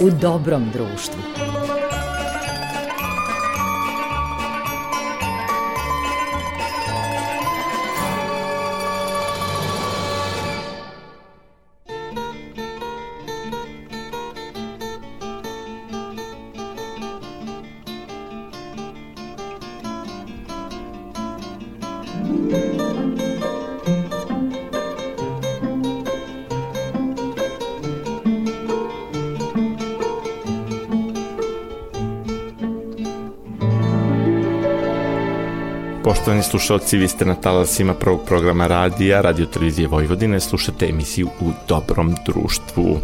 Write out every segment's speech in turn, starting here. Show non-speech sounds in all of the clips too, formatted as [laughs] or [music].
u dobrom društvu. Poštovani slušalci, vi ste na talasima prvog programa radija, Radio Televizije Vojvodine, slušate emisiju U dobrom društvu.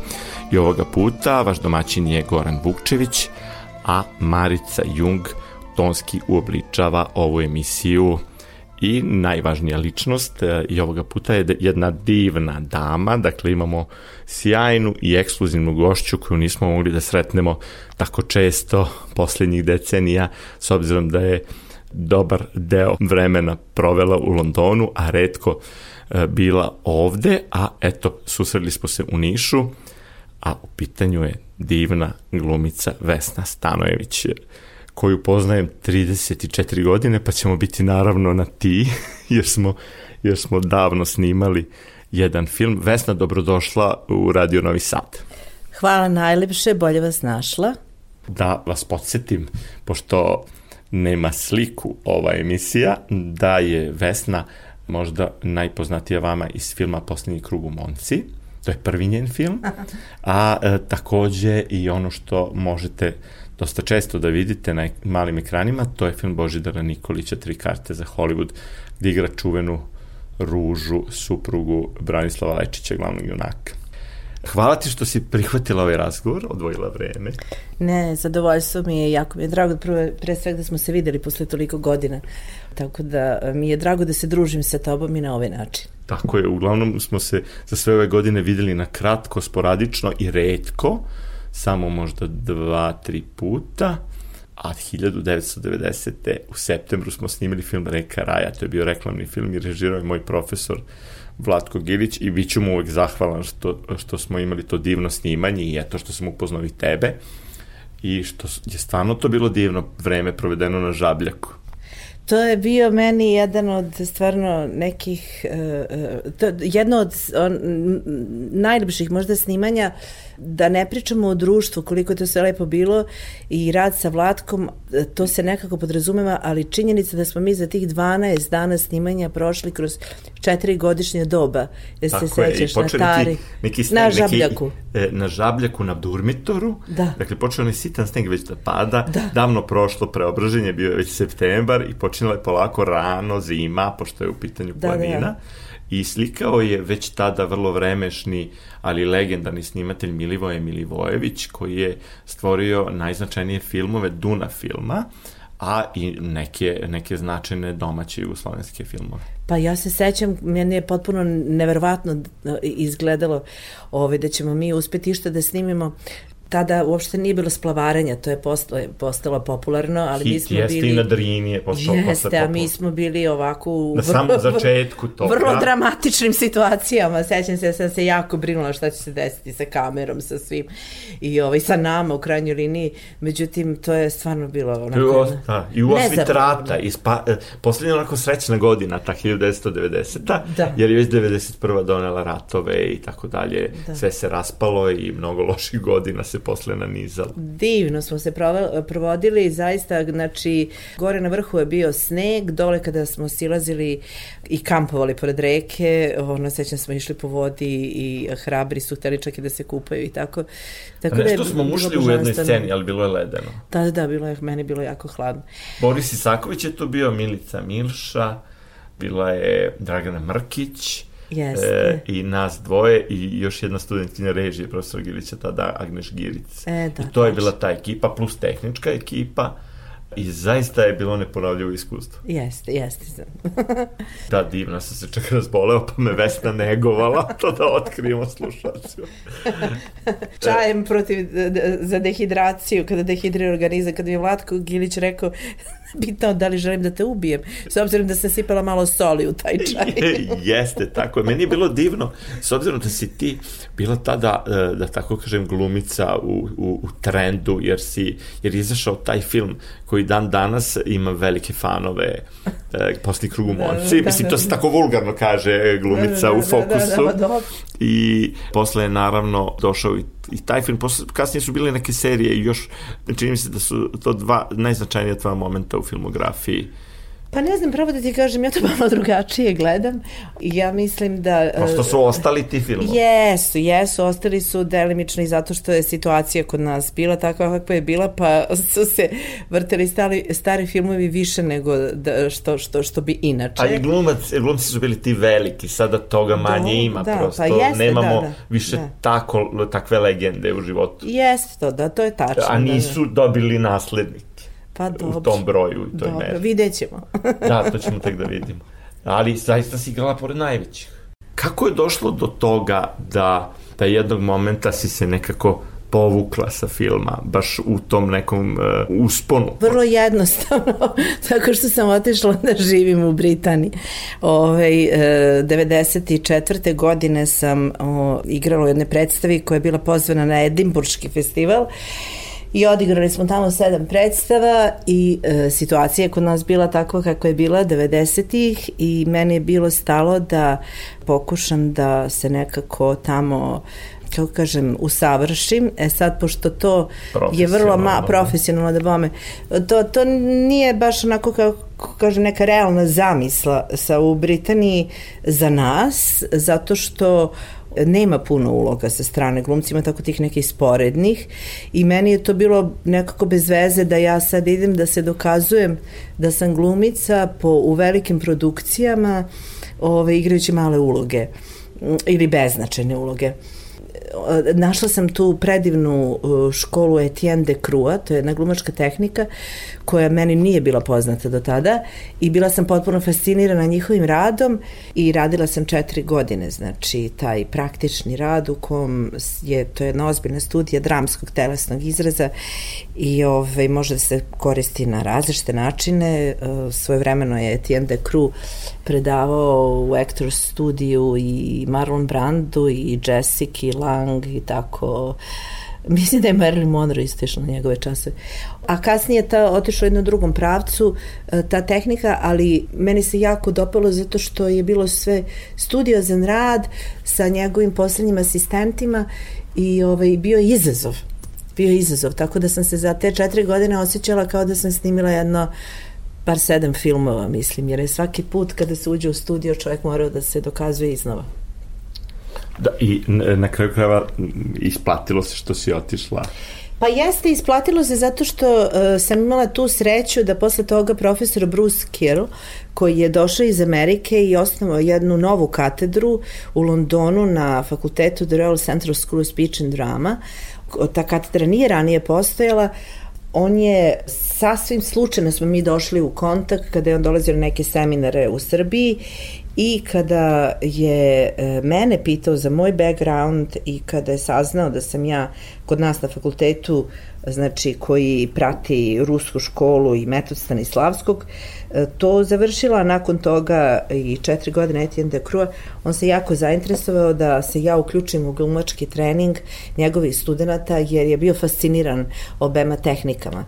I ovoga puta vaš domaćin je Goran Vukčević, a Marica Jung tonski uobličava ovu emisiju. I najvažnija ličnost e, i ovoga puta je jedna divna dama, dakle imamo sjajnu i ekskluzivnu gošću koju nismo mogli da sretnemo tako često poslednjih decenija, s obzirom da je dobar deo vremena provela u Londonu, a redko e, bila ovde, a eto, susreli smo se u Nišu, a u pitanju je divna glumica Vesna Stanojević, koju poznajem 34 godine, pa ćemo biti naravno na ti, [laughs] jer smo, jer smo davno snimali jedan film. Vesna, dobrodošla u Radio Novi Sad. Hvala najlepše, bolje vas našla. Da vas podsjetim, pošto nema sliku ova emisija, da je Vesna možda najpoznatija vama iz filma Poslednji krug u Monci, to je prvi njen film, a e, takođe i ono što možete dosta često da vidite na malim ekranima, to je film Božidara Nikolića, Tri karte za Hollywood, gde igra čuvenu ružu, suprugu Branislava Lečića, glavnog junaka. Hvala ti što si prihvatila ovaj razgovor, odvojila vreme. Ne, zadovoljstvo mi je, jako mi je drago, prve, pre svega da smo se videli posle toliko godina, tako da mi je drago da se družim sa tobom i na ovaj način. Tako je, uglavnom smo se za sve ove godine videli na kratko, sporadično i redko, samo možda dva, tri puta, a 1990. u septembru smo snimili film Reka Raja, to je bio reklamni film i režirao je moj profesor Vlatko Gilić i bit ću mu uvek zahvalan što, što smo imali to divno snimanje i eto što sam upoznao i tebe i što je stvarno to bilo divno vreme provedeno na žabljaku. To je bio meni jedan od stvarno nekih, uh, to, jedno od on, najljepših možda snimanja da ne pričamo o društvu koliko je to sve lepo bilo i rad sa Vlatkom, to se nekako podrazumeva, ali činjenica da smo mi za tih 12 dana snimanja prošli kroz četiri godišnje doba. Jer se sećaš na Tari, neki sneg, na Žabljaku. Neki, e, na Žabljaku, na Durmitoru. Da. Dakle, počeo je sitan sneg već da pada. Da. Davno prošlo preobraženje, bio je već septembar i počinala je polako rano zima, pošto je u pitanju da, planina. Da, da i slikao je već tada vrlo vremešni, ali legendarni snimatelj Milivoje Milivojević, koji je stvorio najznačajnije filmove Duna filma, a i neke, neke značajne domaće jugoslovenske filmove. Pa ja se sećam, meni je potpuno neverovatno izgledalo ovaj, da ćemo mi uspeti išta da snimimo tada uopšte nije bilo splavarenja, to je postalo, postalo popularno, ali Hit, mi smo jeste bili... i na Drini je postalo Jeste, a mi smo bili ovako u... Na samom začetku toga. Vrlo dramatičnim situacijama. Sećam se da sam se jako brinula šta će se desiti sa kamerom, sa svim i ovaj, sa nama u krajnjoj liniji. Međutim, to je stvarno bilo onako... I u, da, i u osvit rata. I spa, e, poslednja onako srećna godina, ta 1990. Da. Jer je već 91. donela ratove i tako dalje. Da. Sve se raspalo i mnogo loših godina se posle nanizalo. Divno smo se provodili, zaista, znači, gore na vrhu je bio sneg, dole kada smo silazili i kampovali pored reke, ono, sećam smo išli po vodi i hrabri su hteli čak i da se kupaju i tako. tako da nešto smo ušli u jednoj sceni, ali bilo je ledeno. Da, da, da, bilo je, meni bilo jako hladno. Boris Isaković je to bio, Milica Milša, bila je Dragana Mrkić, Jeste. E, I nas dvoje i još jedna studentina režije, profesor Gilića, tada Agneš Giric. E, da, I to je bila ta ekipa, plus tehnička ekipa. I zaista je bilo neponavljivo iskustvo. Jeste, jeste. [laughs] da, divno sam se čak razboleo, pa me Vesna negovala, [laughs] to da otkrijemo slušaciju. [laughs] Čajem protiv, za dehidraciju, kada dehidrira organizam, kada mi je Vlatko Gilić rekao pitao da li želim da te ubijem, s obzirom da sam sipala malo soli u taj čaj. [laughs] Jeste, tako je. Meni je bilo divno, s obzirom da si ti bila tada, e, da tako kažem, glumica u, u, u trendu, jer, si, jer je izašao taj film koji dan danas ima velike fanove e, posli krugu da, monci. Da, Mislim, da, to se tako vulgarno kaže glumica da, da, u fokusu. Da, da, da, da, I posle je naravno došao i, i taj film. Posle, kasnije su bile neke serije i još, čini mi se da su to dva najznačajnija tvoja momenta u filmografiji. Pa ne znam, pravo da ti kažem, ja to [laughs] malo drugačije gledam. Ja mislim da... Prosto su ostali ti filmovi. Jesu, jesu, ostali su delimično i zato što je situacija kod nas bila takva kakva je bila, pa [laughs] su se vrteli stari, stari filmovi više nego da, što, što, što bi inače. A i glumac, glumci su bili ti veliki, sada toga manje Do, ima, da, prosto pa jeste, nemamo da, da, više da. Tako, takve legende u životu. Jeste to, da, to je tačno. A nisu da, da. dobili naslednik. Pa dobro. U tom broju i toj dobro, meri. vidjet ćemo. [laughs] da, to ćemo tek da vidimo. Ali zaista si igrala pored najvećih. Kako je došlo do toga da, da jednog momenta si se nekako povukla sa filma, baš u tom nekom uh, usponu? Vrlo jednostavno, [laughs] tako što sam otišla da živim u Britaniji. Ove, uh, 94. godine sam o, igrala u jednoj predstavi koja je bila pozvana na Edimburški festival i odigrali smo tamo sedam predstava i e, situacija je kod nas bila takva kako je bila 90-ih i meni je bilo stalo da pokušam da se nekako tamo kako kažem, usavršim. E sad, pošto to je vrlo ma, da. profesionalno da bome, to, to nije baš onako kako kažem, neka realna zamisla sa u Britaniji za nas, zato što nema puno uloga sa strane glumcima, tako tih nekih sporednih. I meni je to bilo nekako bez veze da ja sad idem da se dokazujem da sam glumica po, u velikim produkcijama ove, igrajući male uloge ili beznačajne uloge. Našla sam tu predivnu školu Etienne de Crua, to je jedna glumačka tehnika koja meni nije bila poznata do tada i bila sam potpuno fascinirana njihovim radom i radila sam četiri godine, znači taj praktični rad u kom je, to je jedna ozbiljna studija dramskog telesnog izraza i ovaj, može da se koristi na različite načine. E, svoje vremeno je Etienne de Croo predavao u Actors studiju i Marlon Brandu i Jessica Lang i tako Mislim da je Marilyn Monroe isto išla na njegove časove. A kasnije ta otišla u jednom drugom pravcu, e, ta tehnika, ali meni se jako dopalo zato što je bilo sve studiozan rad sa njegovim poslednjim asistentima i ovaj, bio je izazov. Bio je izazov, tako da sam se za te četiri godine osjećala kao da sam snimila jedno par sedam filmova, mislim, jer je svaki put kada se uđe u studio čovjek morao da se dokazuje iznova. Da, i na kraju krajeva isplatilo se što si otišla. Pa jeste, isplatilo se zato što uh, sam imala tu sreću da posle toga profesor Bruce Kill, koji je došao iz Amerike i osnovao jednu novu katedru u Londonu na fakultetu The Royal Central School of Speech and Drama, ta katedra nije ranije postojala, on je sasvim slučajno smo mi došli u kontakt kada je on dolazio na neke seminare u Srbiji I kada je e, mene pitao za moj background i kada je saznao da sam ja kod nas na fakultetu, znači koji prati rusku školu i metod Stanislavskog, e, to završila nakon toga i četiri godine Etienne de Crua, on se jako zainteresovao da se ja uključim u glumački trening njegovih studenta jer je bio fasciniran obema tehnikama.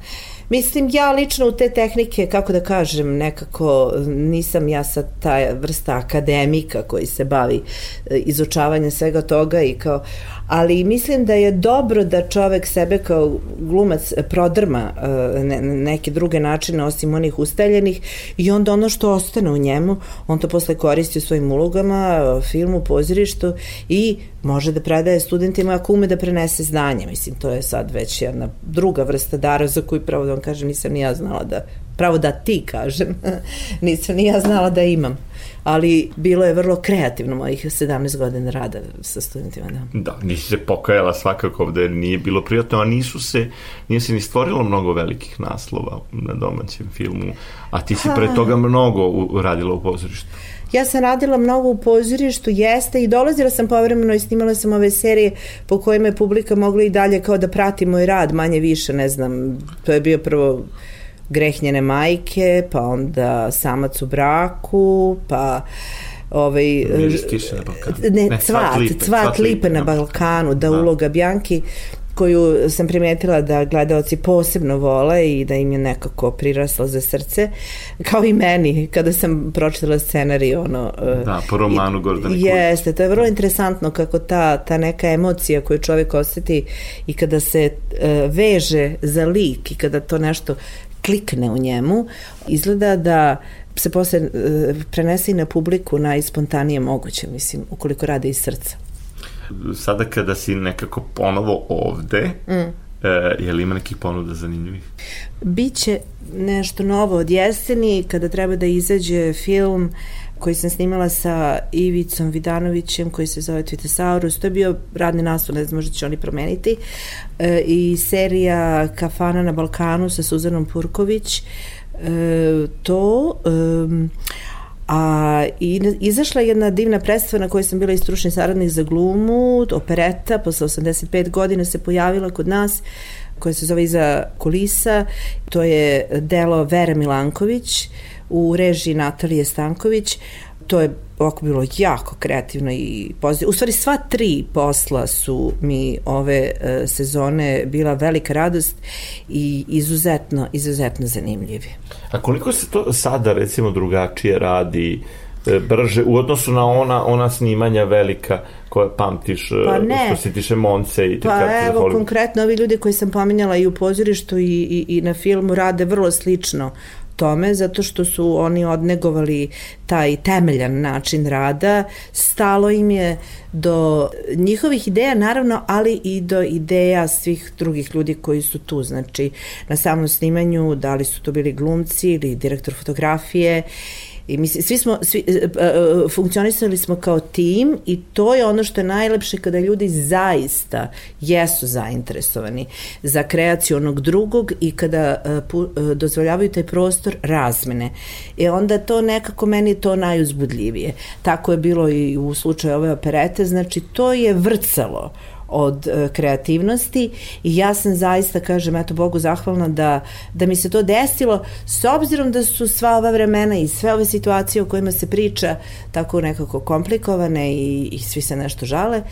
Mislim, ja lično u te tehnike, kako da kažem, nekako nisam ja sad ta vrsta akademika koji se bavi e, izučavanjem svega toga i kao, ali mislim da je dobro da čovek sebe kao glumac prodrma e, ne, neke druge načine osim onih ustaljenih i onda ono što ostane u njemu, on to posle koristi u svojim ulogama, filmu, pozorištu i može da predaje studentima ako ume da prenese znanje. Mislim, to je sad već jedna druga vrsta dara za koju pravo da vam kažem nisam ni ja znala da, pravo da ti kažem, [laughs] nisam ni ja znala da imam ali bilo je vrlo kreativno mojih 17 godina rada sa studentima. Da, da nisi se pokajala svakako ovde, nije bilo prijatno, a nisu se, nije se ni stvorilo mnogo velikih naslova na domaćem filmu, a ti si pre toga mnogo radila u pozorištu. Ja sam radila mnogo u pozorištu, jeste, i dolazila sam povremeno i snimala sam ove serije po kojima je publika mogla i dalje kao da prati moj rad, manje više, ne znam, to je bio prvo Grehnjene majke, pa onda Samac u braku, pa ovaj Miris kiše na Balkanu. ne, Ne, Cvat cvat, lipe, cvat, lipe, na na Balkanu, da, Da. uloga Bjanki koju sam primetila da gledaoci posebno vole i da im je nekako prirasla za srce, kao i meni kada sam pročitala scenarij ono, e, Da, po romanu Gordane Kulić. Jeste, to je vrlo interesantno kako ta, ta neka emocija koju čovjek osjeti i kada se e, veže za lik i kada to nešto klikne u njemu, izgleda da se posle e, prenese i na publiku najspontanije moguće, mislim, ukoliko rade iz srca. Sada kada si nekako ponovo ovde, mm. e, je li ima nekih ponuda zanimljivih? Biće nešto novo od jeseni kada treba da izađe film koji sam snimala sa Ivicom Vidanovićem koji se zove Tvitesaurus. To je bio radni naslov, ne znam, možda će oni promeniti. E, I serija Kafana na Balkanu sa Suzanom Purković. E, to... E, A i izašla je jedna divna predstava na kojoj sam bila i stručni saradnik za glumu, opereta, posle 85 godina se pojavila kod nas, koja se zove Iza kulisa. To je delo Vere Milanković u režiji Natalije Stanković. To je ovako bilo jako kreativno i pozitivno. U stvari sva tri posla su mi ove e, sezone bila velika radost i izuzetno, izuzetno zanimljivi. A koliko se to sada recimo drugačije radi, e, brže, u odnosu na ona, ona snimanja velika koje pamtiš, e, Pa ne. što se tiše Monce i Pa evo, konkretno ovi ljudi koji sam pominjala i u pozorištu i, i, i na filmu rade vrlo slično tome, zato što su oni odnegovali taj temeljan način rada, stalo im je do njihovih ideja naravno, ali i do ideja svih drugih ljudi koji su tu, znači na samom snimanju, da li su to bili glumci ili direktor fotografije I mislim, svi smo, svi, e, funkcionisali smo kao tim i to je ono što je najlepše kada ljudi zaista jesu zainteresovani za kreaciju onog drugog i kada e, pu, e, dozvoljavaju taj prostor razmene. E onda to nekako meni to najuzbudljivije. Tako je bilo i u slučaju ove operete, znači to je vrcalo od e, kreativnosti i ja sam zaista, kažem, eto Bogu zahvalna da, da mi se to desilo s obzirom da su sva ova vremena i sve ove situacije o kojima se priča tako nekako komplikovane i, i svi se nešto žale,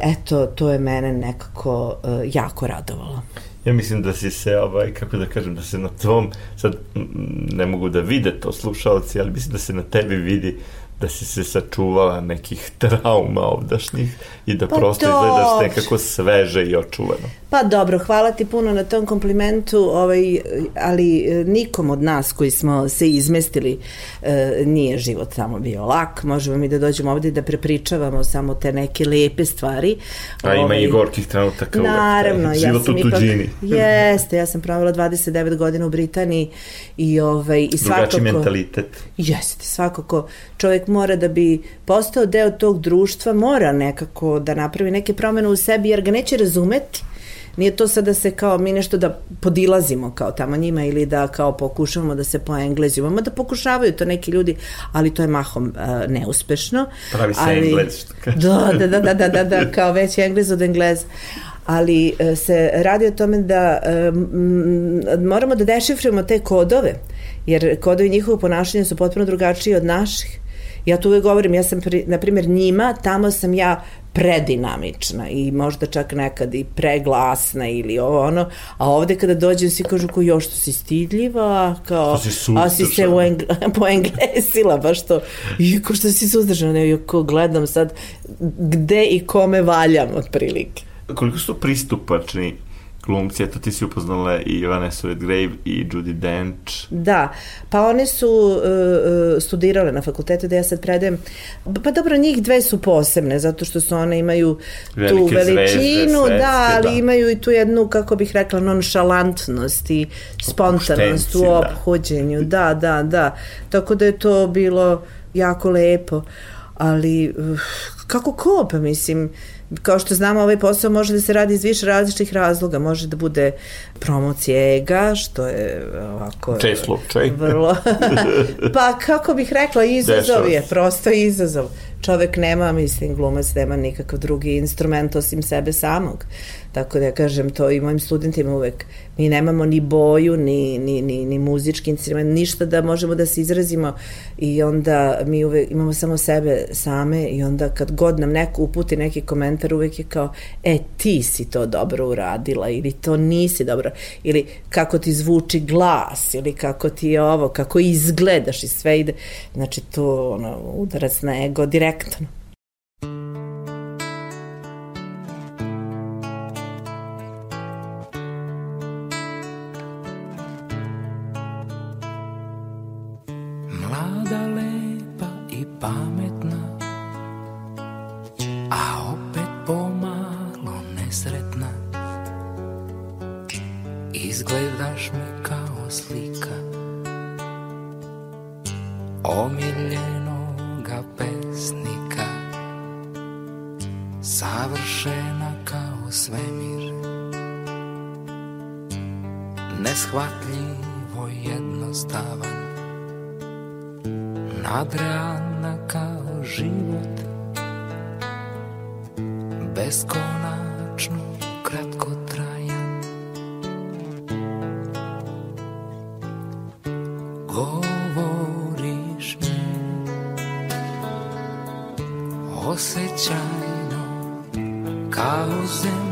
eto, to je mene nekako uh, jako radovalo. Ja mislim da si se, ovaj, kako da kažem, da se na tvom, sad ne mogu da vide to slušalci, ali mislim da se na tebi vidi da si se sačuvala nekih trauma ovdašnjih i da Pa prosto to- izgledaš nekako sveže i očuvano. Pa dobro, hvala ti puno na tom komplimentu, ovaj, ali e, nikom od nas koji smo se izmestili e, nije život tamo bio lak. Možemo mi da dođemo ovde da prepričavamo samo te neke lepe stvari. A ima Ovaj, i gorkih trenutka uvek, Naravno, ja život sam u ipak, tuđini. jeste, ja sam provela 29 godina u Britaniji i ovaj i svakako Drugačiji mentalitet. Jeste, svakako čovjek mora da bi postao deo tog društva, mora nekako da napravi neke promene u sebi jer ga neće razumeti. Nije to sad da se kao mi nešto da podilazimo kao tamo njima ili da kao pokušavamo da se poenglezimo. Ma da pokušavaju to neki ljudi, ali to je mahom uh, neuspešno. Pravi se ali, Englez, što kaže. Da, da, da, da, da, da, da, kao veći englez od engleza ali e, se radi o tome da e, m, moramo da dešifrujemo te kodove, jer kodovi njihovog ponašanja su potpuno drugačiji od naših. Ja tu uvek govorim, ja sam, pri, na primjer, njima, tamo sam ja predinamična i možda čak nekad i preglasna ili ovo ono, a ovde kada dođem svi kažu ko još što si stidljiva, kao, si a si se suzdržana. u Engl [laughs] poenglesila, baš to, i ko što si suzdržana, ne, ko gledam sad gde i kome valjam otprilike. Koliko su pristupačni glumci, eto ti si upoznala i Vanessa Redgrave i Judy Dench. Da, pa one su uh, uh, studirale na fakultetu da ja sad predajem. Pa dobro, njih dve su posebne, zato što su one imaju tu Velike zvezde veličinu, svetske, da, ali da. imaju i tu jednu, kako bih rekla, nonšalantnost i spontanost u Opuštenci, da. Da, da, da. Tako da je to bilo jako lepo. Ali, uh, kako ko, pa mislim, kao što znamo, ovaj posao može da se radi iz više različitih razloga. Može da bude promocija ega, što je ovako... Čest slučaj. [laughs] Vrlo. [laughs] pa kako bih rekla, izazov je, prosto izazov. Čovek nema, mislim, glumac nema nikakav drugi instrument osim sebe samog. Tako da ja kažem to i mojim studentima uvek. Mi nemamo ni boju, ni, ni, ni, ni muzički instrument, ništa da možemo da se izrazimo i onda mi uvek imamo samo sebe same i onda kad god nam neko uputi neki komentar uvek je kao, e ti si to dobro uradila ili to nisi dobro ili kako ti zvuči glas ili kako ti je ovo, kako izgledaš i sve ide. Znači to ono, udarac na ego direktno. neshvatljivo jednostavan. Nadrealna kao život Beskonačno kratko trajan Govoriš mi Osjećajno kao zemlja.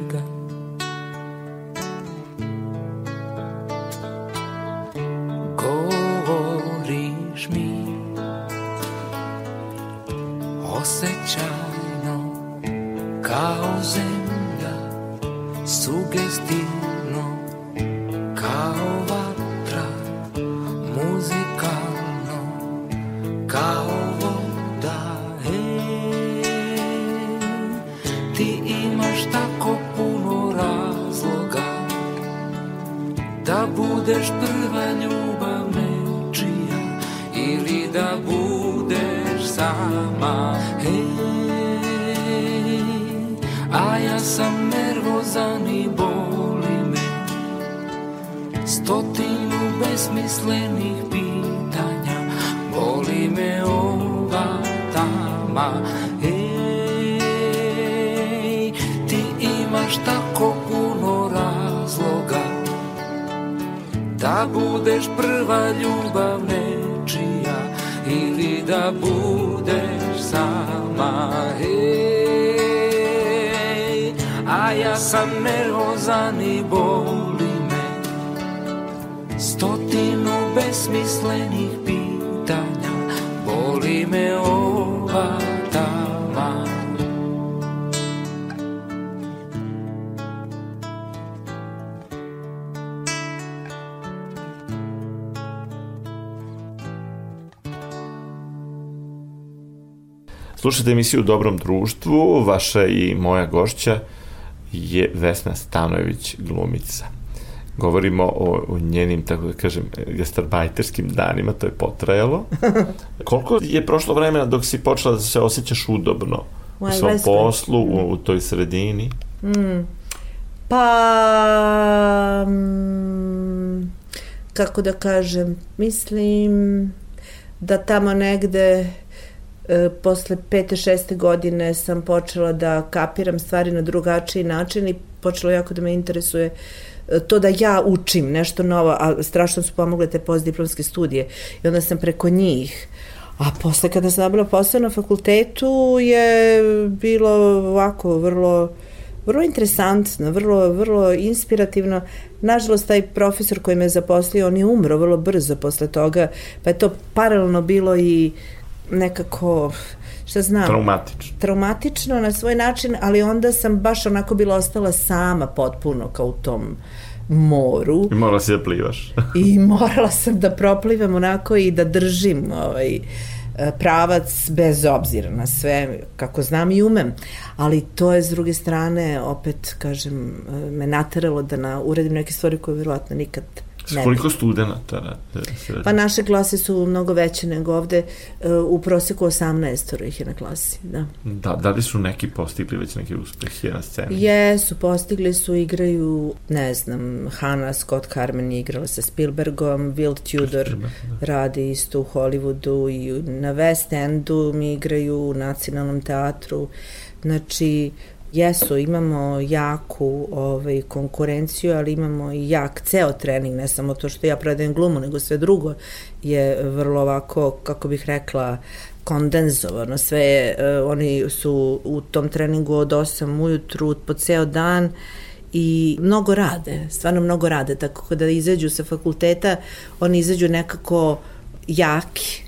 ljubav nečija Ili da budeš sama Hej, a ja sam nervozan i boli me. Stotinu besmislenih pitanja Boli me ova Slušajte emisiju u Dobrom društvu, vaša i moja gošća je Vesna Stanojević glumica. Govorimo o, o njenim, tako da kažem, gastarbajterskim danima, to je potrajalo. [laughs] Koliko je prošlo vremena dok si počela da se osjećaš udobno u svom poslu, u, u toj sredini? Mm. Pa, mm, kako da kažem, mislim da tamo negde e, posle pete, šeste godine sam počela da kapiram stvari na drugačiji način i počelo jako da me interesuje e, to da ja učim nešto novo, a strašno su pomogle te postdiplomske studije i onda sam preko njih A posle kada sam dobila posao na fakultetu je bilo ovako vrlo vrlo interesantno, vrlo, vrlo inspirativno. Nažalost, taj profesor koji me zaposlio, on je umro vrlo brzo posle toga, pa je to paralelno bilo i nekako šta znam. Traumatično. Traumatično na svoj način, ali onda sam baš onako bila ostala sama potpuno kao u tom moru. I morala si da plivaš. [laughs] I morala sam da proplivam onako i da držim ovaj, E, pravac bez obzira na sve, kako znam i umem, ali to je s druge strane, opet, kažem, e, me nateralo da na, uredim neke stvari koje vjerojatno nikad Ne koliko studenta se Pa naše klase su mnogo veće nego ovde, e, u proseku 18 ih je na klasi, da. Da, da li su neki postigli već neke uspehe na sceni? Jesu, postigli su, igraju, ne znam, Hannah Scott Carmen je igrala sa Spielbergom, Will Tudor da. radi isto u Hollywoodu i na West Endu mi igraju u nacionalnom teatru, znači Jesu, imamo jaku ovaj, konkurenciju, ali imamo i jak ceo trening, ne samo to što ja predajem glumu, nego sve drugo je vrlo ovako, kako bih rekla, kondenzovano. Sve, uh, oni su u tom treningu od 8 ujutru po ceo dan i mnogo rade, stvarno mnogo rade, tako kada izađu sa fakulteta, oni izađu nekako jaki,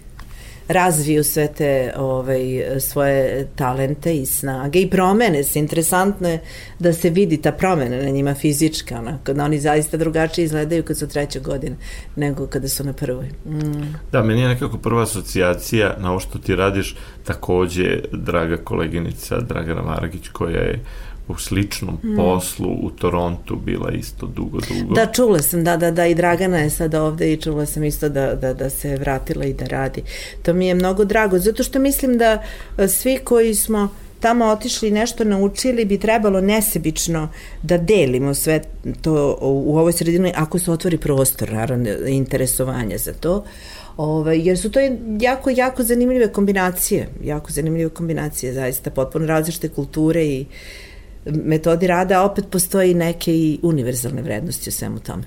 razviju sve te ovaj, svoje talente i snage i promene se. Interesantno je da se vidi ta promena na njima fizička, ona, kada oni zaista drugačije izgledaju kad su treće godine nego kada su na prvoj. Mm. Da, meni je nekako prva asocijacija na ovo što ti radiš takođe draga koleginica Dragana Margić koja je u sličnom mm. poslu u Torontu bila isto dugo, dugo. Da, čula sam, da, da, da, i Dragana je sada ovde i čula sam isto da, da, da se vratila i da radi. To mi je mnogo drago, zato što mislim da e, svi koji smo tamo otišli i nešto naučili bi trebalo nesebično da delimo sve to u ovoj sredini ako se otvori prostor, naravno, interesovanja za to. Ove, ovaj, jer su to jako, jako zanimljive kombinacije, jako zanimljive kombinacije, zaista potpuno različite kulture i metodi rada, a opet postoji neke i univerzalne vrednosti u svemu tome.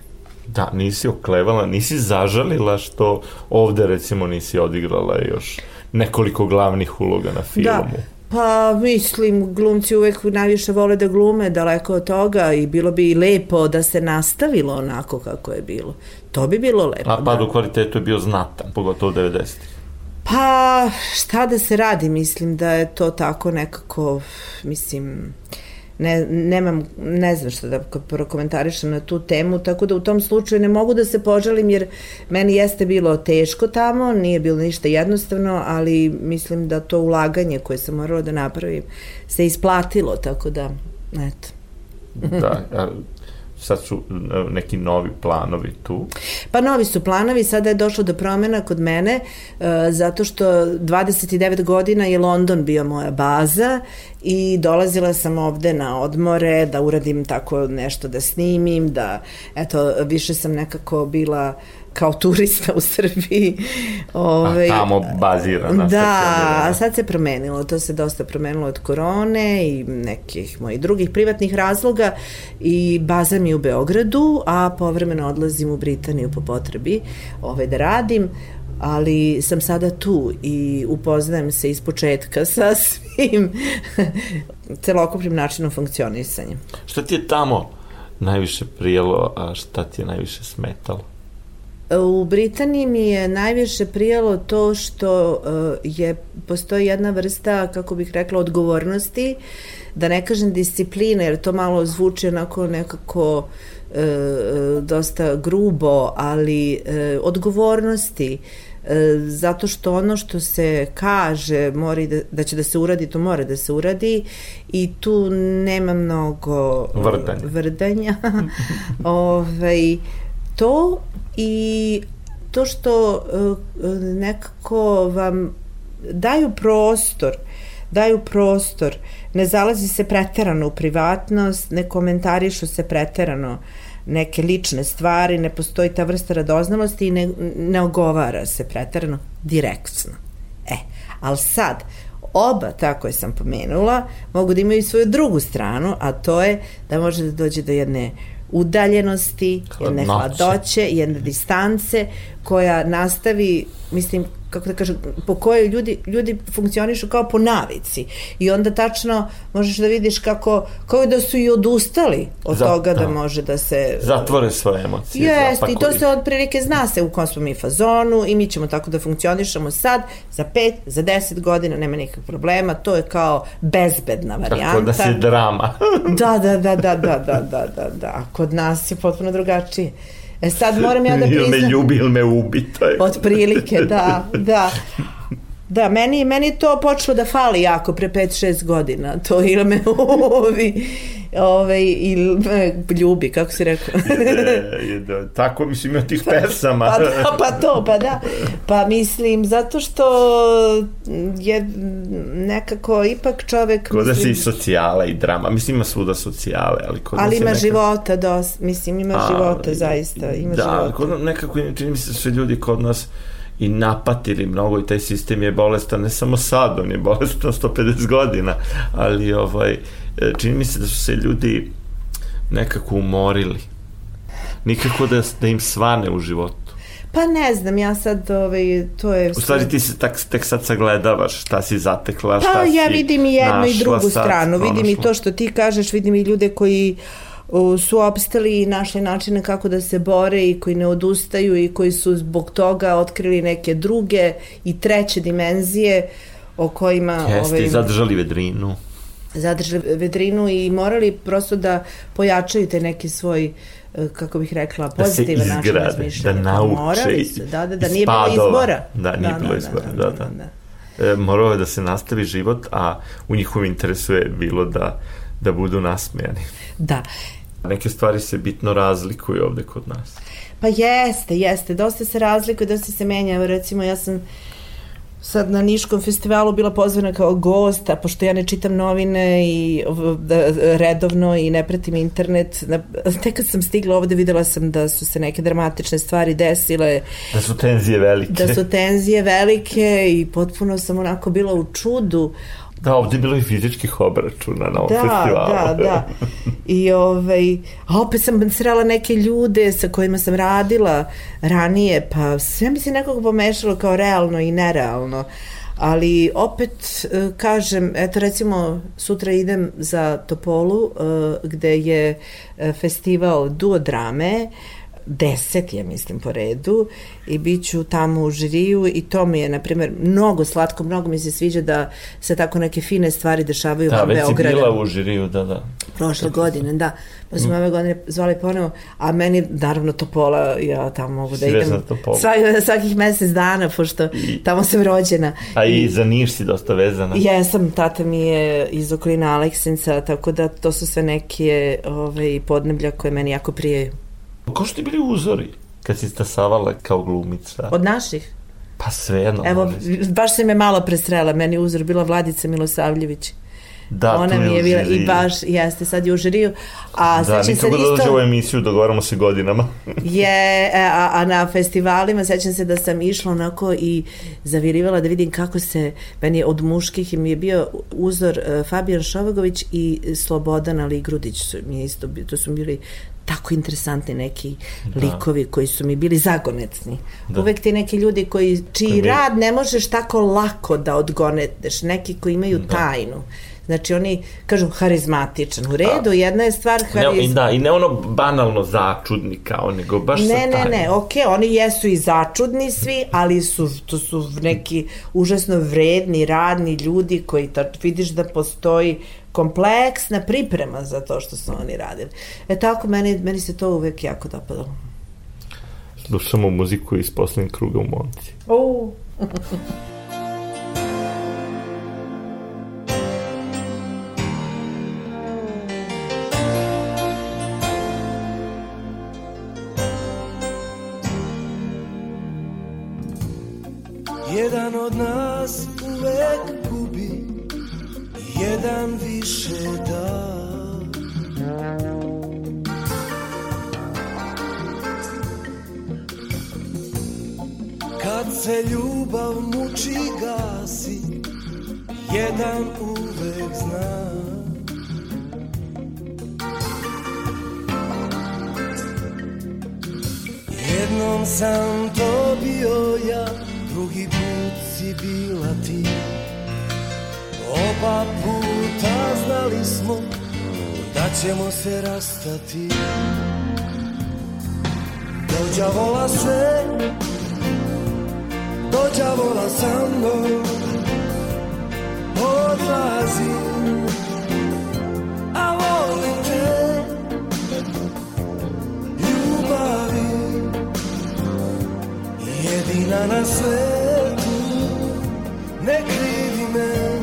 Da, nisi oklevala, nisi zažalila što ovde recimo nisi odigrala još nekoliko glavnih uloga na filmu. Da, Pa mislim, glumci uvek najviše vole da glume daleko od toga i bilo bi lepo da se nastavilo onako kako je bilo. To bi bilo lepo. A pad da. u kvalitetu je bio znatan, pogotovo 90. Pa šta da se radi, mislim da je to tako nekako, mislim, ne, nemam, ne znam što da prokomentarišem na tu temu, tako da u tom slučaju ne mogu da se požalim jer meni jeste bilo teško tamo, nije bilo ništa jednostavno, ali mislim da to ulaganje koje sam morala da napravim se isplatilo, tako da, eto. da, sad su e, neki novi planovi tu? Pa novi su planovi, sada je došlo do promena kod mene, uh, zato što 29 godina je London bio moja baza i dolazila sam ovde na odmore da uradim tako nešto da snimim, da eto više sam nekako bila kao turista u Srbiji. Ove, a ovaj, tamo bazirana. Da, a sad se promenilo, to se dosta promenilo od korone i nekih mojih drugih privatnih razloga i baza mi u Beogradu, a povremeno odlazim u Britaniju po potrebi ove, ovaj, da radim ali sam sada tu i upoznajem se iz početka sa [laughs] svim celokupnim načinom funkcionisanja. Šta ti je tamo najviše prijelo, a šta ti je najviše smetalo? U Britaniji mi je najviše prijalo to što uh, je postoji jedna vrsta, kako bih rekla, odgovornosti, da ne kažem discipline, jer to malo zvuči onako nekako uh, dosta grubo, ali uh, odgovornosti, e, zato što ono što se kaže mora da, da će da se uradi, to mora da se uradi i tu nema mnogo vrdanja. vrdanja. [laughs] ovaj, to i to što e, nekako vam daju prostor daju prostor, ne zalazi se preterano u privatnost, ne komentarišu se preterano neke lične stvari, ne postoji ta vrsta radoznalosti i ne, ne ogovara se preterano direktno. E, ali sad, oba ta koje sam pomenula mogu da imaju svoju drugu stranu, a to je da može da dođe do jedne udaljenosti, jedne hladoće, jedne distance koja nastavi, mislim, kako da kažem, po kojoj ljudi, ljudi funkcionišu kao po navici. I onda tačno možeš da vidiš kako, kao da su i odustali od Za, toga da, da može da se... Zatvore svoje emocije. Jeste, i to se otprilike zna se u kom smo mi fazonu i mi ćemo tako da funkcionišemo sad, za pet, za deset godina, nema nikakvih problema, to je kao bezbedna varijanta. Tako da se drama. da, da, da, da, da, da, da, da, da. Kod nas je potpuno drugačije. E sad moram ja da priznam... ili me ljubi ili me ubi. To je. Od prilike, da, da. Da, meni, meni to počelo da fali jako pre 5-6 godina. To ili me uvi ove, ili me ljubi, kako si rekao. [laughs] je, je, da, tako mislim ima tih pesama. pa, da, pa to, pa da. Pa mislim, zato što je nekako ipak čovek... Kod da se i socijala i drama. Mislim, ima svuda socijale, ali kod Ali ima nekako... života, dos, mislim, ima A, života, zaista. Ima da, života. kod, nekako, čini mi se da su ljudi kod nas i napatili mnogo i taj sistem je bolestan ne samo sad, on je bolestan 150 godina, ali ovaj, e, čini mi se da su se ljudi nekako umorili. Nikako da, da im svane u životu. Pa ne znam, ja sad, ovaj, to je... U stvari ti se tak, tek sad sagledavaš šta si zatekla, šta pa, si ja vidim i jednu i drugu sad, stranu, vidim i to što ti kažeš, vidim i ljude koji su opstali i našli načine kako da se bore i koji ne odustaju i koji su zbog toga otkrili neke druge i treće dimenzije o kojima... Jeste, ovaj, zadržali vedrinu. Zadržali vedrinu i morali prosto da pojačaju te neki svoj eh, kako bih rekla, pozitivan način razmišljanja. Da nauče Morali su, da, da, da, nije bilo izbora. Da, nije da, bilo da, izbora, da, da. da, da. E, morao je da se nastavi život, a u njihovom interesu je bilo da, da budu nasmejani. Da. Neke stvari se bitno razlikuju ovde kod nas. Pa jeste, jeste. Dosta se razlikuje, dosta se menja. Recimo, ja sam sad na Niškom festivalu bila pozvana kao gost, a pošto ja ne čitam novine i da, redovno i ne pratim internet, na, tek kad sam stigla ovde videla sam da su se neke dramatične stvari desile. Da su tenzije velike. Da su tenzije velike i potpuno sam onako bila u čudu Da, ovde je bilo i fizičkih obračuna na ovom da, festivalu. Da, da, [laughs] I ovaj, a opet sam srela neke ljude sa kojima sam radila ranije, pa sve mi se nekako pomešalo kao realno i nerealno. Ali opet e, kažem, eto recimo sutra idem za Topolu e, gde je e, festival duo drame deset je, mislim, po redu i bit ću tamo u žiriju i to mi je, na primjer, mnogo slatko, mnogo mi se sviđa da se tako neke fine stvari dešavaju da, u Beogradu. Da, već si bila u žiriju, da, da. Prošle godine, da. Pa smo mm. ove godine zvali ponovo, a meni, naravno, Topola, ja tamo mogu da idem svaki, svakih mesec dana, pošto I, tamo sam rođena. A i, i za Niš si dosta vezana. Jesam, tata mi je iz okolina Aleksinca, tako da to su sve neke ovaj, podneblja koje meni jako prijeju. Ko što ti bili uzori kad si stasavala kao glumica? Od naših? Pa sve jedno. Evo, baš se me malo presrela. Meni uzor bila Vladica Milosavljević. Da, Ona mi je bila i baš, jeste, sad je u žiriju. A da, nikako da dođe u emisiju, dogovaramo se godinama. [laughs] je, e, a, a na festivalima sećam se da sam išla onako i zavirivala da vidim kako se, meni od muških mi je bio uzor uh, Fabijan Šovagović i Slobodan Ali Grudić su mi isto, to su bili tako interesantni neki da. likovi koji su mi bili zagonetni. Da. Uvek ti neki ljudi koji, čiji koji rad ne možeš tako lako da odgoneteš, neki koji imaju da. tajnu. Znači oni kažu harizmatičan. U redu, da. jedna je stvar hariz... Ne, da, i ne ono banalno začudni kao, nego baš ne, sa Ne, ne, ne, okej, okay, oni jesu i začudni svi, ali su, to su neki užasno vredni, radni ljudi koji ta, vidiš da postoji kompleksna priprema za to što su oni radili. E tako, meni, meni se to uvek jako dopadalo. Slušamo muziku iz poslednjeg kruga u Monci. Oh. Jedan od nas sam to bio ja Drugi put si bila ti. Oba puta znali smo Da ćemo se rastati. Dođavola se Dođavola sa mnom. Odlazi Jedina na svetu Ne krivi me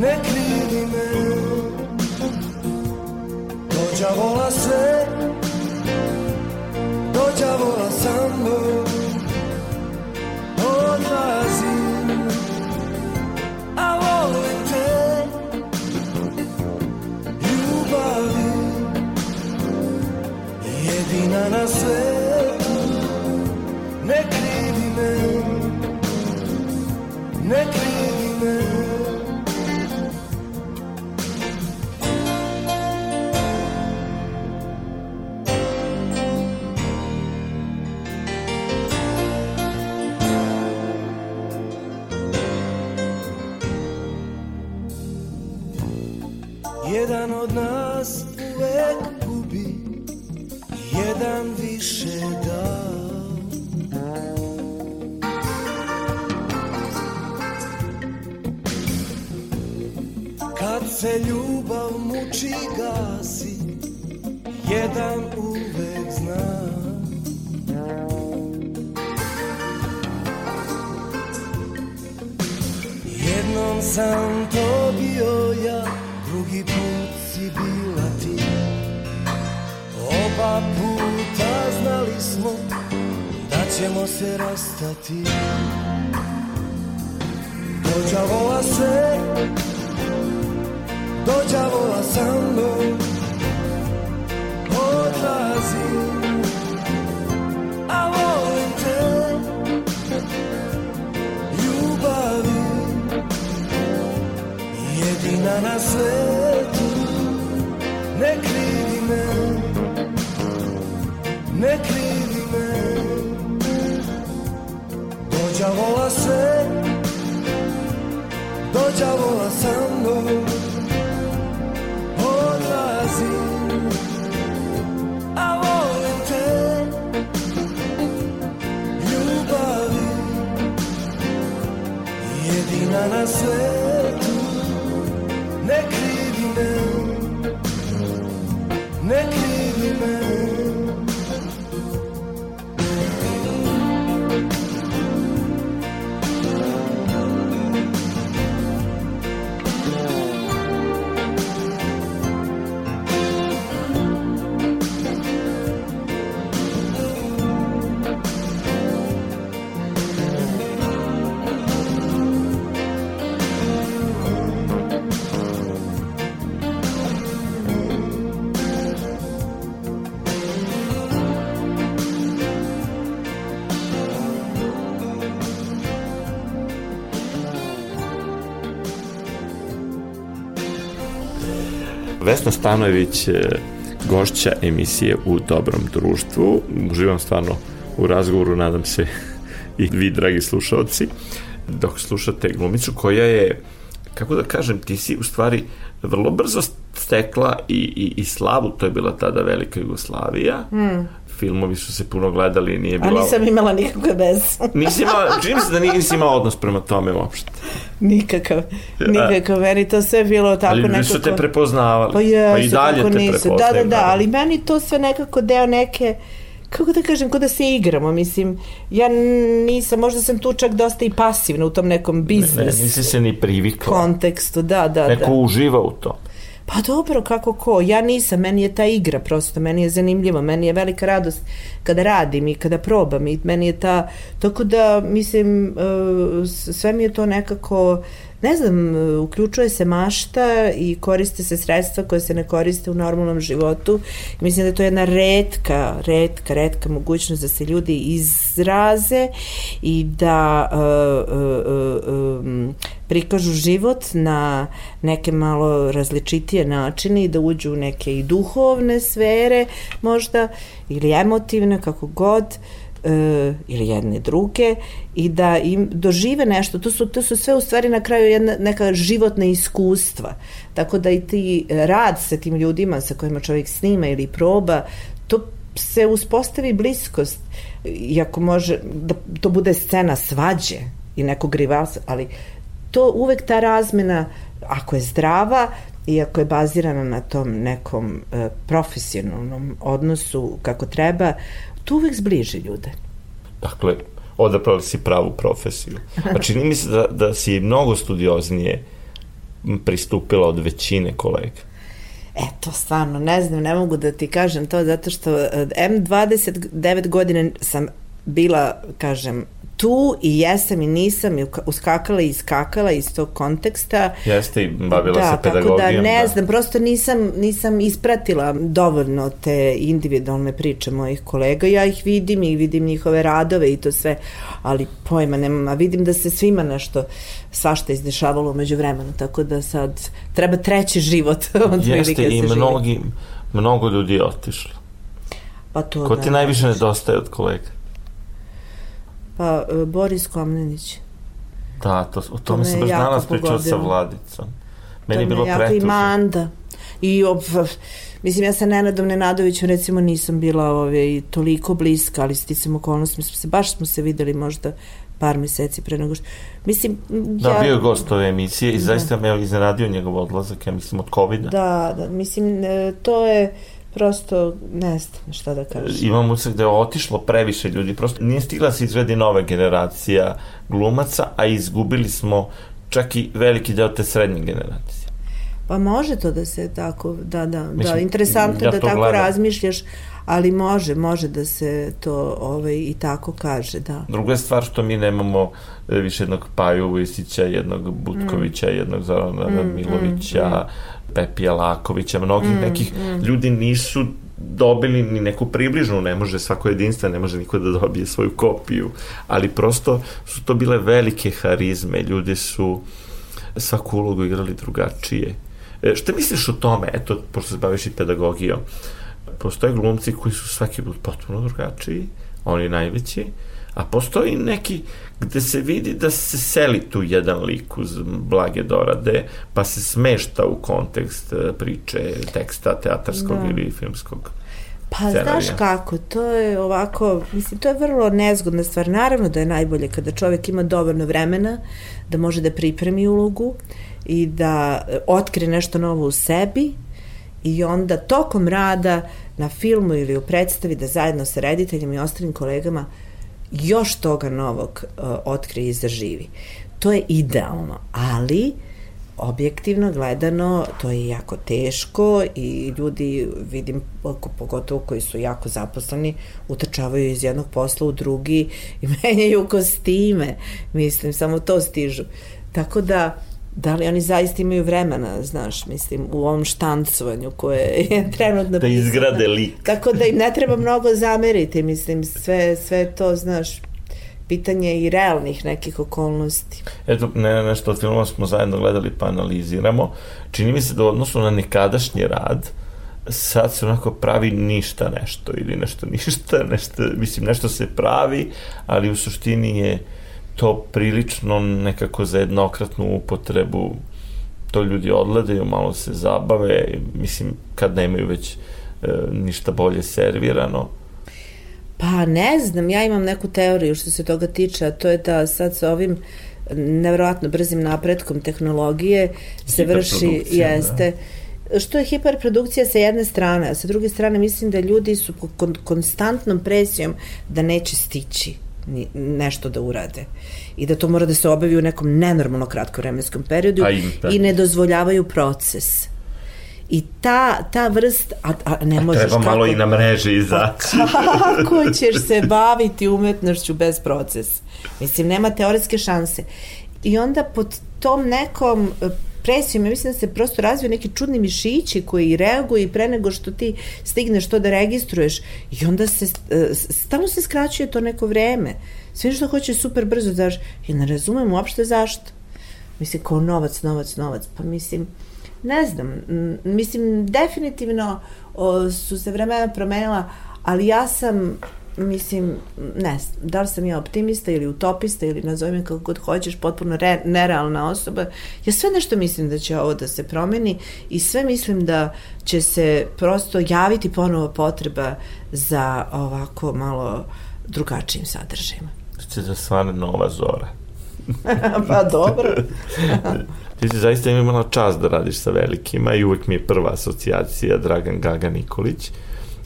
Ne krivi me. Dođavola se Dođavola sa mnom. Odlazim A volim te. Ljubavi Jedina na svetu Ne Jedina Stanojević, e, gošća emisije u dobrom društvu. Uživam stvarno u razgovoru, nadam se [laughs] i vi, dragi slušalci, dok slušate glumicu koja je, kako da kažem, ti si u stvari vrlo brzo stekla i, i, i slavu, to je bila tada Velika Jugoslavija, mm. Filmovi su se puno gledali, nije A bila... nisam imala nikakve veze. [laughs] Nisi imala, čini mi se da nisi imala odnos prema tome uopšte. Nikakav, nikakav. Meni to sve bilo tako Ali nekako... ljudi su te prepoznavali. Pa jesu, pa i dalje te nisu. Da, da, prepoznaju. da, naravno. ali meni to sve nekako deo neke kako da kažem, kod da se igramo, mislim, ja nisam, možda sam tu čak dosta i pasivna u tom nekom biznis. Ne, ne nisi se ni privikla. Kontekstu, da, da, Neko da. uživa u to. Pa dobro, kako ko? Ja nisam, meni je ta igra prosto, meni je zanimljivo, meni je velika radost kada radim i kada probam i meni je ta, tako da, mislim, e, sve mi je to nekako, ne znam, uključuje se mašta i koriste se sredstva koje se ne koriste u normalnom životu. Mislim da je to jedna redka, redka, redka mogućnost da se ljudi izraze i da uh, uh, uh, prikažu život na neke malo različitije načine i da uđu u neke i duhovne sfere možda ili emotivne, kako god. E, ili jedne druge i da im dožive nešto. To su, to su sve u stvari na kraju jedna, neka životna iskustva. Tako da i ti rad sa tim ljudima sa kojima čovjek snima ili proba, to se uspostavi bliskost. Iako može da to bude scena svađe i nekog rivalstva, ali to uvek ta razmena, ako je zdrava, i ako je bazirana na tom nekom e, profesionalnom odnosu kako treba, to uvek zbliži ljude. Dakle, odaprali si pravu profesiju. A čini mi se da, da si mnogo studioznije pristupila od većine kolega. Eto, stvarno, ne znam, ne mogu da ti kažem to, zato što e, M29 godine sam bila, kažem, tu i jesam i nisam i uskakala i iskakala iz tog konteksta. Jeste i bavila da, se pedagogijom. Tako da ne da. znam, prosto nisam, nisam ispratila dovoljno te individualne priče mojih kolega. Ja ih vidim i vidim njihove radove i to sve, ali pojma nemam, a vidim da se svima nešto svašta izdešavalo umeđu vremenu, tako da sad treba treći život [laughs] od Jeste i mnogi, mnogo ljudi je otišlo. Pa to Ko da, ti najviše nedostaje od kolega? Pa, e, Boris Komnenić. Da, to, o tome to sam baš danas pričao sa Vladicom. Meni je bilo pretužno. I Manda. I, ob, mislim, ja sa Nenadom Nenadovićem recimo nisam bila ove, toliko bliska, ali sticam okolnost, mi smo se, baš smo se videli možda par meseci pre nego što... Mislim, da, ja... Bio je gost ove emisije i da. zaista me iznenadio njegov odlazak, ja mislim, od COVID-a. Da, da, mislim, e, to je prosto ne znam šta da kažem. Imam utisak da je otišlo previše ljudi, prosto nije stigla da se izvedi nova generacija glumaca, a izgubili smo čak i veliki deo te srednje generacije. Pa može to da se tako, da, da, da Mislim, da, interesantno ja da tako gledam. razmišljaš, ali može, može da se to ovaj, i tako kaže, da. Druga stvar što mi nemamo e, više jednog Paju Vujsića, jednog Butkovića, mm. jednog Zorana mm, Milovića, mm, mm Pepija Lakovića, mnogih mm, nekih mm. ljudi nisu dobili ni neku približnu, ne može svako jedinstvo, ne može niko da dobije svoju kopiju, ali prosto su to bile velike harizme, ljudi su svaku ulogu igrali drugačije. E, šta misliš o tome, eto, pošto se baviš i pedagogijom, postoje glumci koji su svaki put potpuno drugačiji, oni najveći, a postoji neki gde se vidi da se seli tu jedan lik uz blage dorade, pa se smešta u kontekst e, priče, teksta teatarskog da. ili filmskog. Pa scenarija. znaš kako, to je ovako, mislim, to je vrlo nezgodna stvar. Naravno da je najbolje kada čovek ima dovoljno vremena da može da pripremi ulogu i da e, otkrije nešto novo u sebi i onda tokom rada na filmu ili u predstavi da zajedno sa rediteljima i ostalim kolegama još toga novog uh, otkrije i zaživi. To je idealno, ali objektivno gledano to je jako teško i ljudi vidim pogotovo koji su jako zaposleni utrčavaju iz jednog posla u drugi i [laughs] menjaju kostime mislim samo to stižu tako da da li oni zaista imaju vremena, znaš, mislim, u ovom štancovanju koje je [laughs] trenutno da izgrade lik. Tako da im ne treba mnogo zameriti, mislim, sve, sve to, znaš, pitanje i realnih nekih okolnosti. Eto, ne, nešto od filmova smo zajedno gledali pa analiziramo. Čini mi se da u odnosu na nekadašnji rad, sad se onako pravi ništa nešto ili nešto ništa, nešto, mislim, nešto se pravi, ali u suštini je to prilično nekako za jednokratnu upotrebu to ljudi odgledaju, malo se zabave, mislim, kad nemaju već e, ništa bolje servirano. Pa ne znam, ja imam neku teoriju što se toga tiče, a to je da sad sa ovim nevjerojatno brzim napretkom tehnologije se vrši, da. jeste, što je hiperprodukcija sa jedne strane, a sa druge strane mislim da ljudi su kon konstantnom presijom da neće stići nešto da urade i da to mora da se obavi u nekom nenormalno kratkom vremenskom periodu im, da. i ne dozvoljavaju proces. I ta, ta vrst, a, a ne možeš... Treba kako, malo i na mreži izaći. Pa kako ćeš se baviti umetnošću bez procesa? Mislim, nema teoretske šanse. I onda pod tom nekom presijom, mislim da se prosto razviju neki čudni mišići koji reaguju i pre nego što ti stigneš to da registruješ i onda se, e, stalno se skraćuje to neko vreme. Sve što hoće super brzo daš i ne razumem uopšte zašto. Mislim, kao novac, novac, novac. Pa mislim, ne znam, mislim, definitivno o, su se vremena promenila, ali ja sam mislim, ne, da li sam ja optimista ili utopista ili nazove me kako god hoćeš, potpuno re, nerealna osoba. Ja sve nešto mislim da će ovo da se promeni i sve mislim da će se prosto javiti ponovo potreba za ovako malo drugačijim sadržajima. Će da svane nova zora. [laughs] pa dobro. [laughs] Ti si zaista imala čast da radiš sa velikima i uvek mi je prva asocijacija Dragan Gaga Nikolić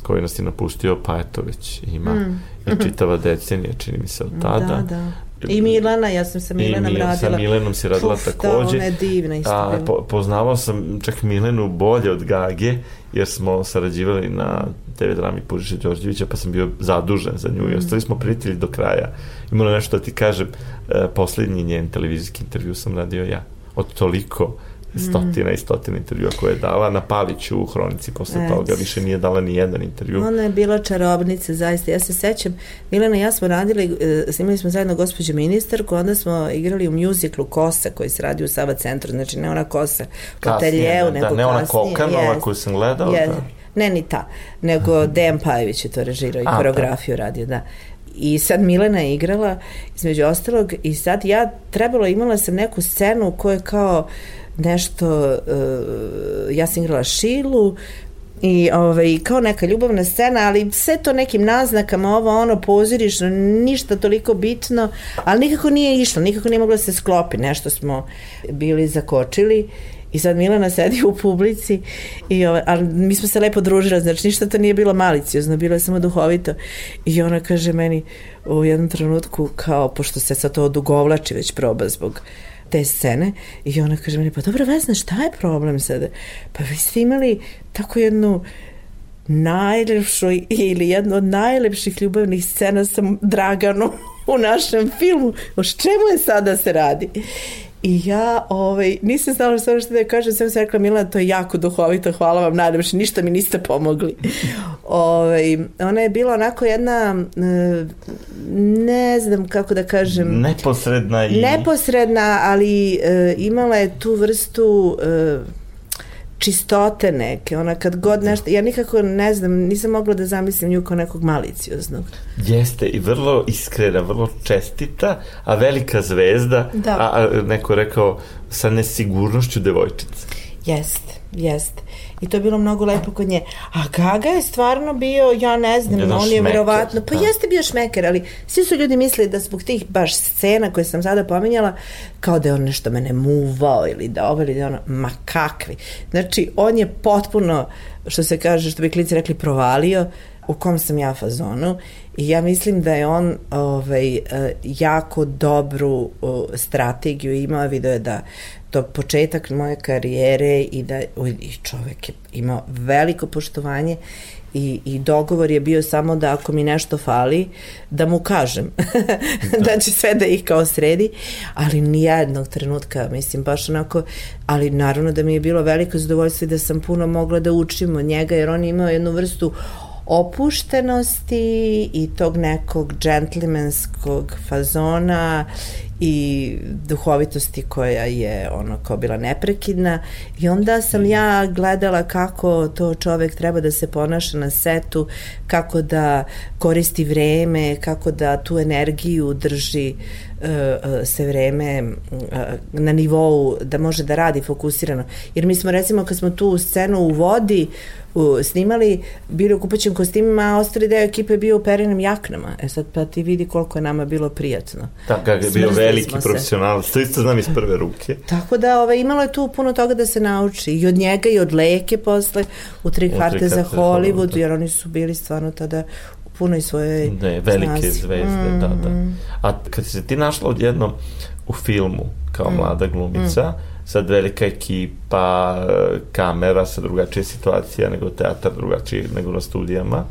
koji nas je napustio, pa eto već ima mm. i čitava decenija, čini mi se od tada. Da, da. I Milana, ja sam sa Milenom I radila. Sa Milenom si radila Uf, takođe. Da, ona je divna isto. A, po, poznavao sam čak Milenu bolje od Gage, jer smo sarađivali na TV drami Pužiša Đorđevića, pa sam bio zadužen za nju mm. i ostali smo prijatelji do kraja. Imalo nešto da ti kažem, e, poslednji njen televizijski intervju sam radio ja. Od toliko stotina mm. i stotina intervjua koje je dala na Paliću u Hronici posle Et. toga više nije dala ni jedan intervju. Ona je bila čarobnica zaista, ja se sećam Milena i ja smo radili, e, snimali smo zajedno gospođu ministarku, onda smo igrali u mjuziklu Kosa koji se radi u Sava centru, znači ne ona Kosa Koteljeu, da, nego ne ona Kokanova yes. koju sam gledao, yes. da. Ne ni ta, nego Dejan Pajević je to režirao i A, koreografiju da. radio, da. I sad Milena je igrala, između ostalog, i sad ja trebalo, imala sam neku scenu koja je kao uh, nešto, uh, ja sam igrala Šilu, i ovaj, kao neka ljubavna scena, ali sve to nekim naznakama, ovo ono pozirišno, ništa toliko bitno, ali nikako nije išlo, nikako nije moglo da se sklopi, nešto smo bili zakočili i sad Milana sedi u publici, i ovaj, ali mi smo se lepo družili, znači ništa to nije bilo maliciozno, bilo je samo duhovito. I ona kaže meni u jednom trenutku kao, pošto se sad to odugovlači već proba zbog te scene i ona kaže meni, pa dobro Vesna, šta je problem sada? Pa vi ste imali tako jednu najlepšu ili jednu od najlepših ljubavnih scena sa Draganom u našem filmu. O čemu je sada da se radi? I ja ovaj, nisam znala što što da kažem, sam se rekla Milana, to je jako duhovito, hvala vam najljepše, ništa mi niste pomogli. [laughs] ovaj, ona je bila onako jedna, eh, ne znam kako da kažem... Neposredna i... Neposredna, ali uh, imala je tu vrstu... Uh, čistote neke, ona kad god nešto, ja nikako ne znam, nisam mogla da zamislim nju kao nekog malicioznog. Jeste i vrlo iskrena, vrlo čestita, a velika zvezda, da. a, a neko rekao sa nesigurnošću devojčica. Jeste, jeste. I to je bilo mnogo lepo kod nje. A Gaga je stvarno bio, ja ne znam, Jedan on je verovatno, pa da. jeste bio šmeker, ali svi su ljudi mislili da zbog tih baš scena koje sam sada pominjala, kao da je on nešto mene muvao ili da ovo ili da ono, ma kakvi. Znači, on je potpuno, što se kaže, što bi klici rekli, provalio u kom sam ja fazonu i ja mislim da je on ovaj, eh, jako dobru strategiju imao, video je da to početak moje karijere i da i čovek je imao veliko poštovanje i, i dogovor je bio samo da ako mi nešto fali, da mu kažem [laughs] da. da će sve da ih kao sredi, ali nijednog trenutka, mislim, baš onako, ali naravno da mi je bilo veliko zadovoljstvo da sam puno mogla da učim od njega, jer on je imao jednu vrstu opuštenosti i tog nekog džentlmenskog fazona i duhovitosti koja je ono kao bila neprekidna i onda sam ja gledala kako to čovek treba da se ponaša na setu, kako da koristi vreme, kako da tu energiju drži uh, uh, se vreme uh, na nivou da može da radi fokusirano. Jer mi smo recimo kad smo tu scenu u vodi u, snimali, bili u kupaćim kostimima, a ostali deo ekipe bio u perenim jaknama. E sad pa ti vidi koliko je nama bilo prijatno. Tako je bio veliki profesional, to isto znam iz prve ruke. [laughs] Tako da ovaj, imalo je tu puno toga da se nauči i od njega i od Leke posle u tri kvarte za Hollywood, da. jer oni su bili stvarno tada punoj svojoj Ne, velike snazi. zvezde, mm. da, da. Mm. A kad se ti našla odjednom u filmu kao mm. mlada glumica, mm. Sad velika ekipa, kamera, sa drugačije situacija nego teatar, drugačije nego na studijama,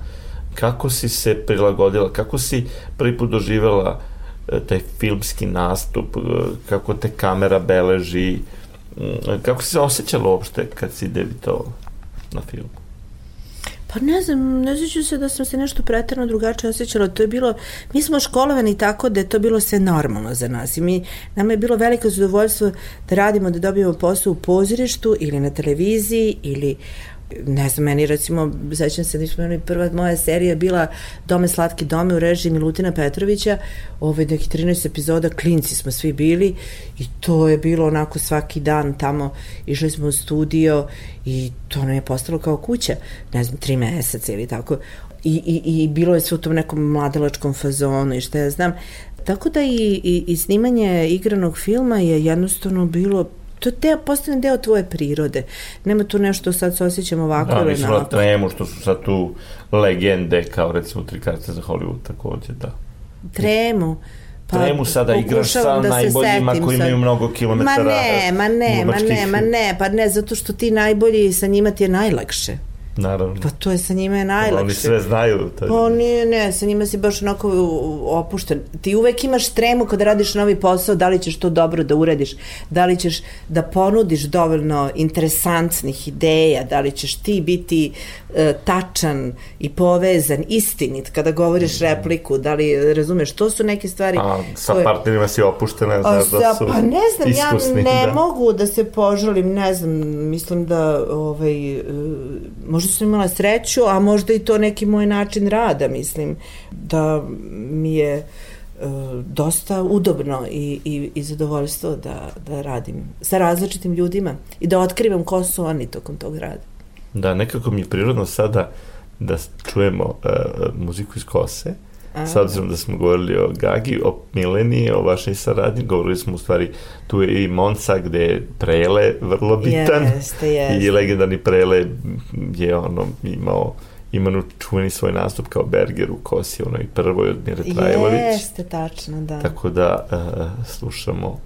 kako si se prilagodila, kako si prvi put doživela e, taj filmski nastup, e, kako te kamera beleži, kako si se osjećala uopšte kad si debitovala na filmu? Pa ne znam, ne sjećam se da sam se nešto pretarno drugačije osjećala. To je bilo, mi smo školovani tako da je to bilo sve normalno za nas i mi, nama je bilo veliko zadovoljstvo da radimo, da dobijemo posao u pozorištu ili na televiziji ili ne znam, meni recimo, sećam se da smo imali prva moja serija bila Dome slatki dome u režiji Milutina Petrovića, ovaj neki 13 epizoda, klinci smo svi bili i to je bilo onako svaki dan tamo, išli smo u studio i to nam je postalo kao kuća, ne znam, tri meseca ili tako. I, i, i bilo je sve u tom nekom mladalačkom fazonu i šta ja znam. Tako da i, i, i snimanje igranog filma je jednostavno bilo to je deo, postane deo tvoje prirode. Nema tu nešto sad se osjećam ovako da, onako. Da, tremu što su sad tu legende, kao recimo tri karte za Hollywood takođe, da. Tremu. Pa, tremu sada igraš sa da najboljima koji imaju mnogo kilometara. Ma ne, ma ne, ma ne, ma ne, pa ne, zato što ti najbolji sa njima ti je najlakše. Naravno. Pa to je sa njima je najlakše. Oni sve znaju. To Pa nije, ne, sa njima si baš onako opušten. Ti uvek imaš tremu kada radiš novi posao, da li ćeš to dobro da uradiš, da li ćeš da ponudiš dovoljno interesantnih ideja, da li ćeš ti biti E, tačan i povezan, istinit kada govoriš repliku, da li razumeš, to su neke stvari A sa koje... partnerima si opuštena, znaš da su Pa ne znam, iskusni, ja ne da. mogu da se požalim, ne znam, mislim da ovaj, e, možda sam imala sreću, a možda i to neki moj način rada, mislim, da mi je e, dosta udobno i, i, i zadovoljstvo da, da radim sa različitim ljudima i da otkrivam ko su oni tokom tog rada. Da, nekako mi je prirodno sada da čujemo uh, muziku iz Kose, A. s obzirom da smo govorili o Gagi, o Mileni, o vašoj saradnji, govorili smo u stvari, tu je i Monca gde je Prele vrlo bitan jeste, jeste. i legendarni Prele je ono imao imanu čuveni svoj nastup kao Berger u Kosi, onoj prvoj od Mire Trajlović. Jeste, tačno, da. Tako da uh, slušamo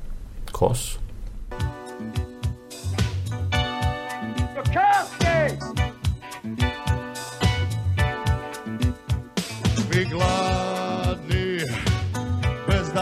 Kosu.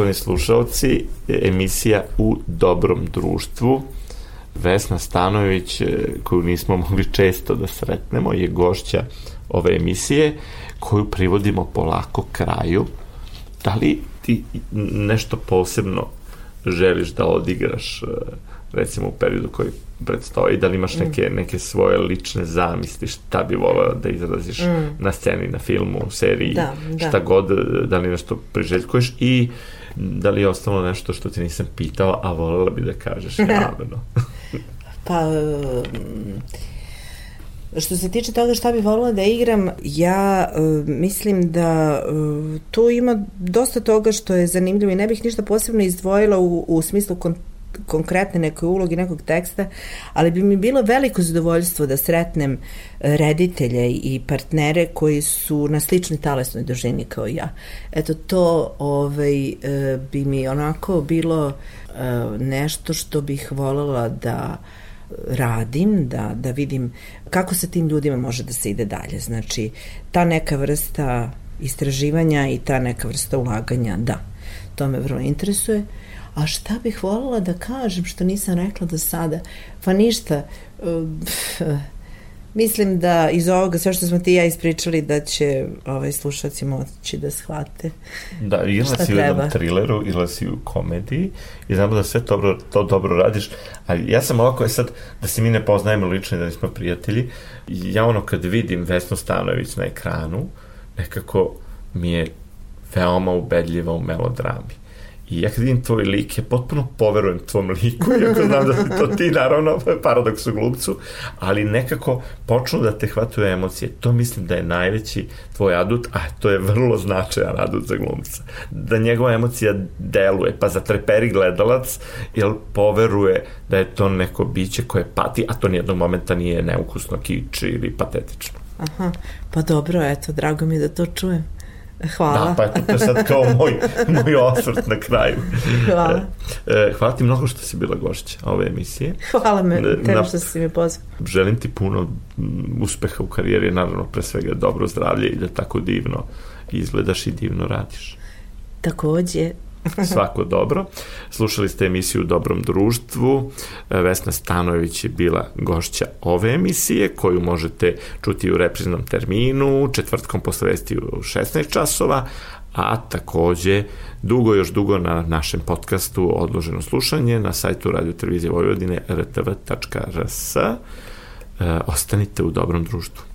Poštovani slušalci, emisija U dobrom društvu. Vesna Stanović, e, koju nismo mogli često da sretnemo, je gošća ove emisije, koju privodimo polako kraju. Da li ti nešto posebno želiš da odigraš e, recimo u periodu koji predstoji, da li imaš neke, neke svoje lične zamisli, šta bi voleo da izraziš Mm. na sceni, na filmu, u seriji, Da, da. šta god, da li nešto priželjkuješ i da li je ostalo nešto što ti nisam pitao, a volela bi da kažeš [laughs] javno. Pa, um, što se tiče toga šta bi volila da igram, ja uh, mislim da uh, tu ima dosta toga što je zanimljivo i ne bih ništa posebno izdvojila u, u smislu kon konkretne neke uloge nekog teksta, ali bi mi bilo veliko zadovoljstvo da sretnem e, reditelje i partnere koji su na sličnoj talesnoj dužini kao ja. Eto, to ovaj, e, bi mi onako bilo e, nešto što bih voljela da radim, da, da vidim kako sa tim ljudima može da se ide dalje. Znači, ta neka vrsta istraživanja i ta neka vrsta ulaganja, da, to me vrlo interesuje. A šta bih voljela da kažem što nisam rekla do sada? Pa ništa. Uh, Mislim da iz ovoga sve što smo ti i ja ispričali da će ovaj slušalci moći da shvate. Da, ili si u jednom trileru, ili si u komediji i znamo da sve dobro, to dobro radiš, ali ja sam ovako, je sad, da se mi ne poznajemo lično i da nismo prijatelji, ja ono kad vidim Vesnu Stanović na ekranu, nekako mi je veoma ubedljiva u melodrami. I ja kad vidim tvoj lik, ja potpuno poverujem tvom liku, [laughs] iako znam da si to ti, naravno, [laughs] paradoks u glupcu, ali nekako počnu da te hvataju emocije. To mislim da je najveći tvoj adut, a to je vrlo značajan adut za glumca. Da njegova emocija deluje, pa zatreperi gledalac, jer poveruje da je to neko biće koje pati, a to nijednog momenta nije neukusno, kič ili patetično. Aha, pa dobro, eto, drago mi da to čujem. Hvala. Da, pa eto, to je sad kao moj, moj osvrt na kraju. Hvala. E, hvala ti mnogo što si bila gošća ove emisije. Hvala me, tebi na- što si mi pozvao. Želim ti puno mm, uspeha u karijeri, naravno pre svega dobro zdravlje i da tako divno izgledaš i divno radiš. Takođe, [laughs] Svako dobro. Slušali ste emisiju Dobrom društvu. Vesna Stanojević je bila gošća ove emisije koju možete čuti u repriznom terminu, četvrtkom posle vesti u 16 časova, a takođe dugo, još dugo na našem podcastu Odloženo slušanje na sajtu Radio Televizije Vojvodine rtv.rs. E, Ostanite u dobrom društvu.